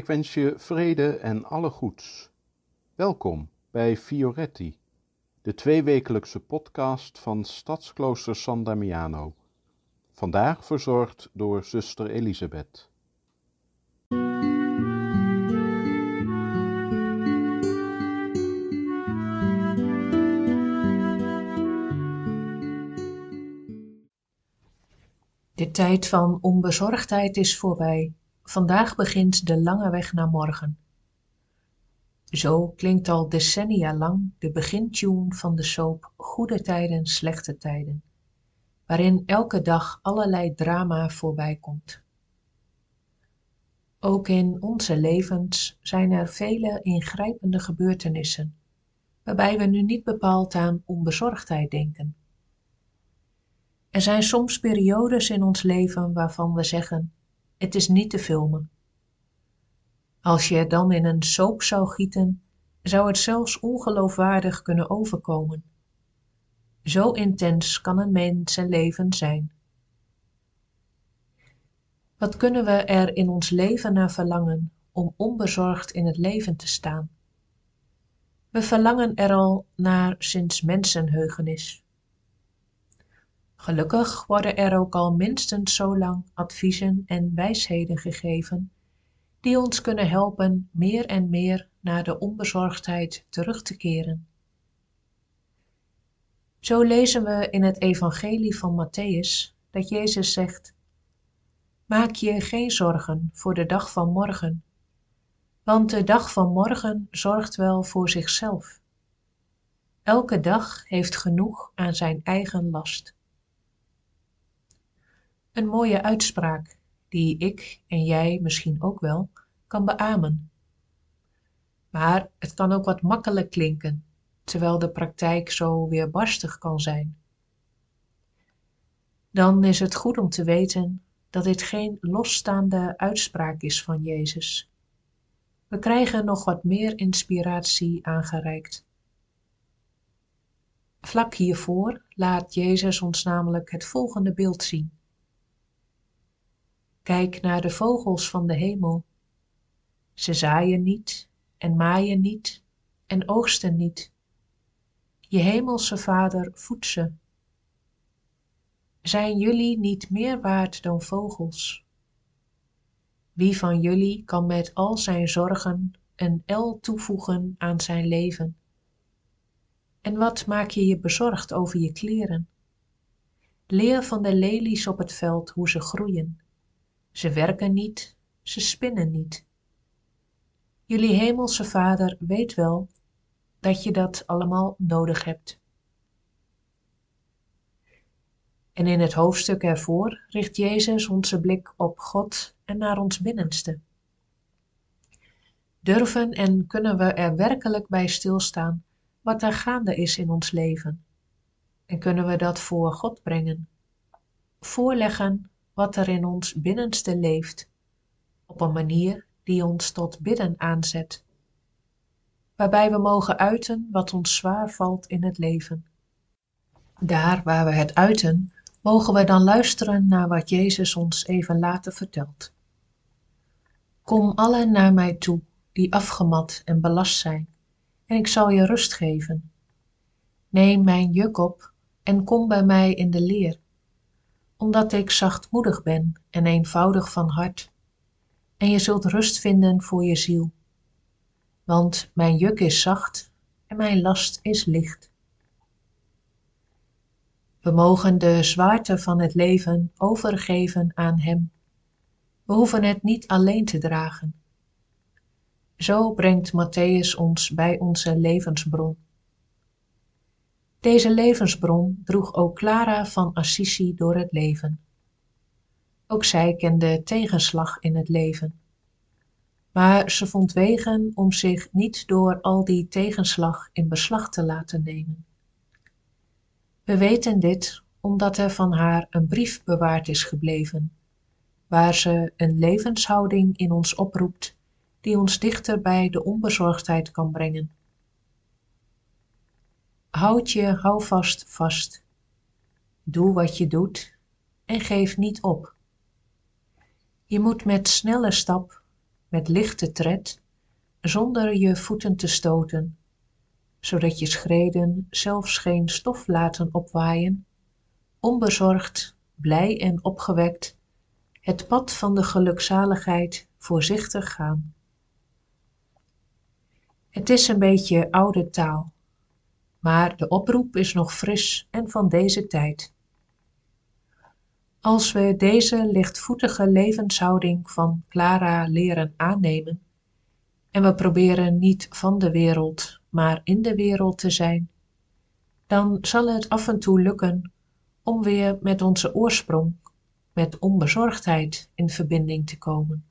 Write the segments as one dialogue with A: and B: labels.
A: Ik wens je vrede en alle goeds. Welkom bij Fioretti, de tweewekelijkse podcast van Stadsklooster San Damiano. Vandaag verzorgd door zuster Elisabeth.
B: De tijd van onbezorgdheid is voorbij. Vandaag begint de lange weg naar morgen. Zo klinkt al decennia lang de begintune van de soap Goede Tijden, Slechte Tijden, waarin elke dag allerlei drama voorbij komt. Ook in onze levens zijn er vele ingrijpende gebeurtenissen, waarbij we nu niet bepaald aan onbezorgdheid denken. Er zijn soms periodes in ons leven waarvan we zeggen: het is niet te filmen. Als je het dan in een soap zou gieten, zou het zelfs ongeloofwaardig kunnen overkomen. Zo intens kan een mens zijn leven zijn. Wat kunnen we er in ons leven naar verlangen om onbezorgd in het leven te staan? We verlangen er al naar sinds mensenheugenis. Gelukkig worden er ook al minstens zo lang adviezen en wijsheden gegeven die ons kunnen helpen meer en meer naar de onbezorgdheid terug te keren. Zo lezen we in het Evangelie van Matthäus dat Jezus zegt: Maak je geen zorgen voor de dag van morgen, want de dag van morgen zorgt wel voor zichzelf. Elke dag heeft genoeg aan zijn eigen last. Een mooie uitspraak die ik en jij misschien ook wel kan beamen. Maar het kan ook wat makkelijk klinken, terwijl de praktijk zo weerbarstig kan zijn. Dan is het goed om te weten dat dit geen losstaande uitspraak is van Jezus. We krijgen nog wat meer inspiratie aangereikt. Vlak hiervoor laat Jezus ons namelijk het volgende beeld zien. Kijk naar de vogels van de hemel. Ze zaaien niet en maaien niet en oogsten niet. Je hemelse Vader voedt ze. Zijn jullie niet meer waard dan vogels? Wie van jullie kan met al zijn zorgen een el toevoegen aan zijn leven? En wat maak je je bezorgd over je kleren? Leer van de lelies op het veld hoe ze groeien. Ze werken niet, ze spinnen niet. Jullie hemelse Vader weet wel dat je dat allemaal nodig hebt. En in het hoofdstuk ervoor richt Jezus onze blik op God en naar ons binnenste. Durven en kunnen we er werkelijk bij stilstaan wat er gaande is in ons leven? En kunnen we dat voor God brengen? Voorleggen wat er in ons binnenste leeft, op een manier die ons tot bidden aanzet, waarbij we mogen uiten wat ons zwaar valt in het leven. Daar waar we het uiten, mogen we dan luisteren naar wat Jezus ons even later vertelt. Kom allen naar mij toe, die afgemat en belast zijn, en ik zal je rust geven. Neem mijn juk op en kom bij mij in de leer, omdat ik zachtmoedig ben en eenvoudig van hart, en je zult rust vinden voor je ziel. Want mijn juk is zacht en mijn last is licht. We mogen de zwaarte van het leven overgeven aan Hem. We hoeven het niet alleen te dragen. Zo brengt Matthäus ons bij onze levensbron. Deze levensbron droeg ook Clara van Assisi door het leven. Ook zij kende tegenslag in het leven. Maar ze vond wegen om zich niet door al die tegenslag in beslag te laten nemen. We weten dit omdat er van haar een brief bewaard is gebleven, waar ze een levenshouding in ons oproept die ons dichter bij de onbezorgdheid kan brengen. Houd je houvast vast. Doe wat je doet en geef niet op. Je moet met snelle stap, met lichte tred, zonder je voeten te stoten, zodat je schreden zelfs geen stof laten opwaaien, onbezorgd, blij en opgewekt, het pad van de gelukzaligheid voorzichtig gaan. Het is een beetje oude taal, maar de oproep is nog fris en van deze tijd. Als we deze lichtvoetige levenshouding van Clara leren aannemen en we proberen niet van de wereld, maar in de wereld te zijn, dan zal het af en toe lukken om weer met onze oorsprong, met onbezorgdheid in verbinding te komen.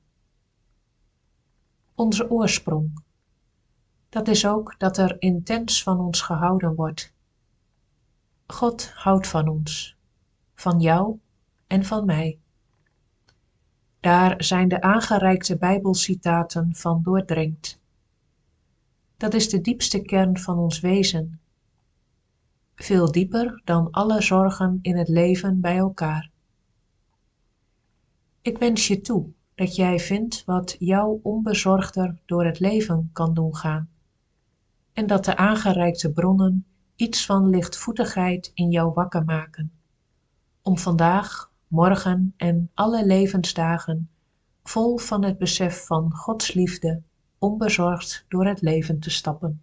B: Onze oorsprong. Dat is ook dat er intens van ons gehouden wordt. God houdt van ons, van jou en van mij. Daar zijn de aangereikte Bijbelcitaten van doordringt. Dat is de diepste kern van ons wezen. Veel dieper dan alle zorgen in het leven bij elkaar. Ik wens je toe dat jij vindt wat jou onbezorgder door het leven kan doen gaan. En dat de aangereikte bronnen iets van lichtvoetigheid in jou wakker maken. Om vandaag morgen en alle levensdagen vol van het besef van Gods liefde onbezorgd door het leven te stappen.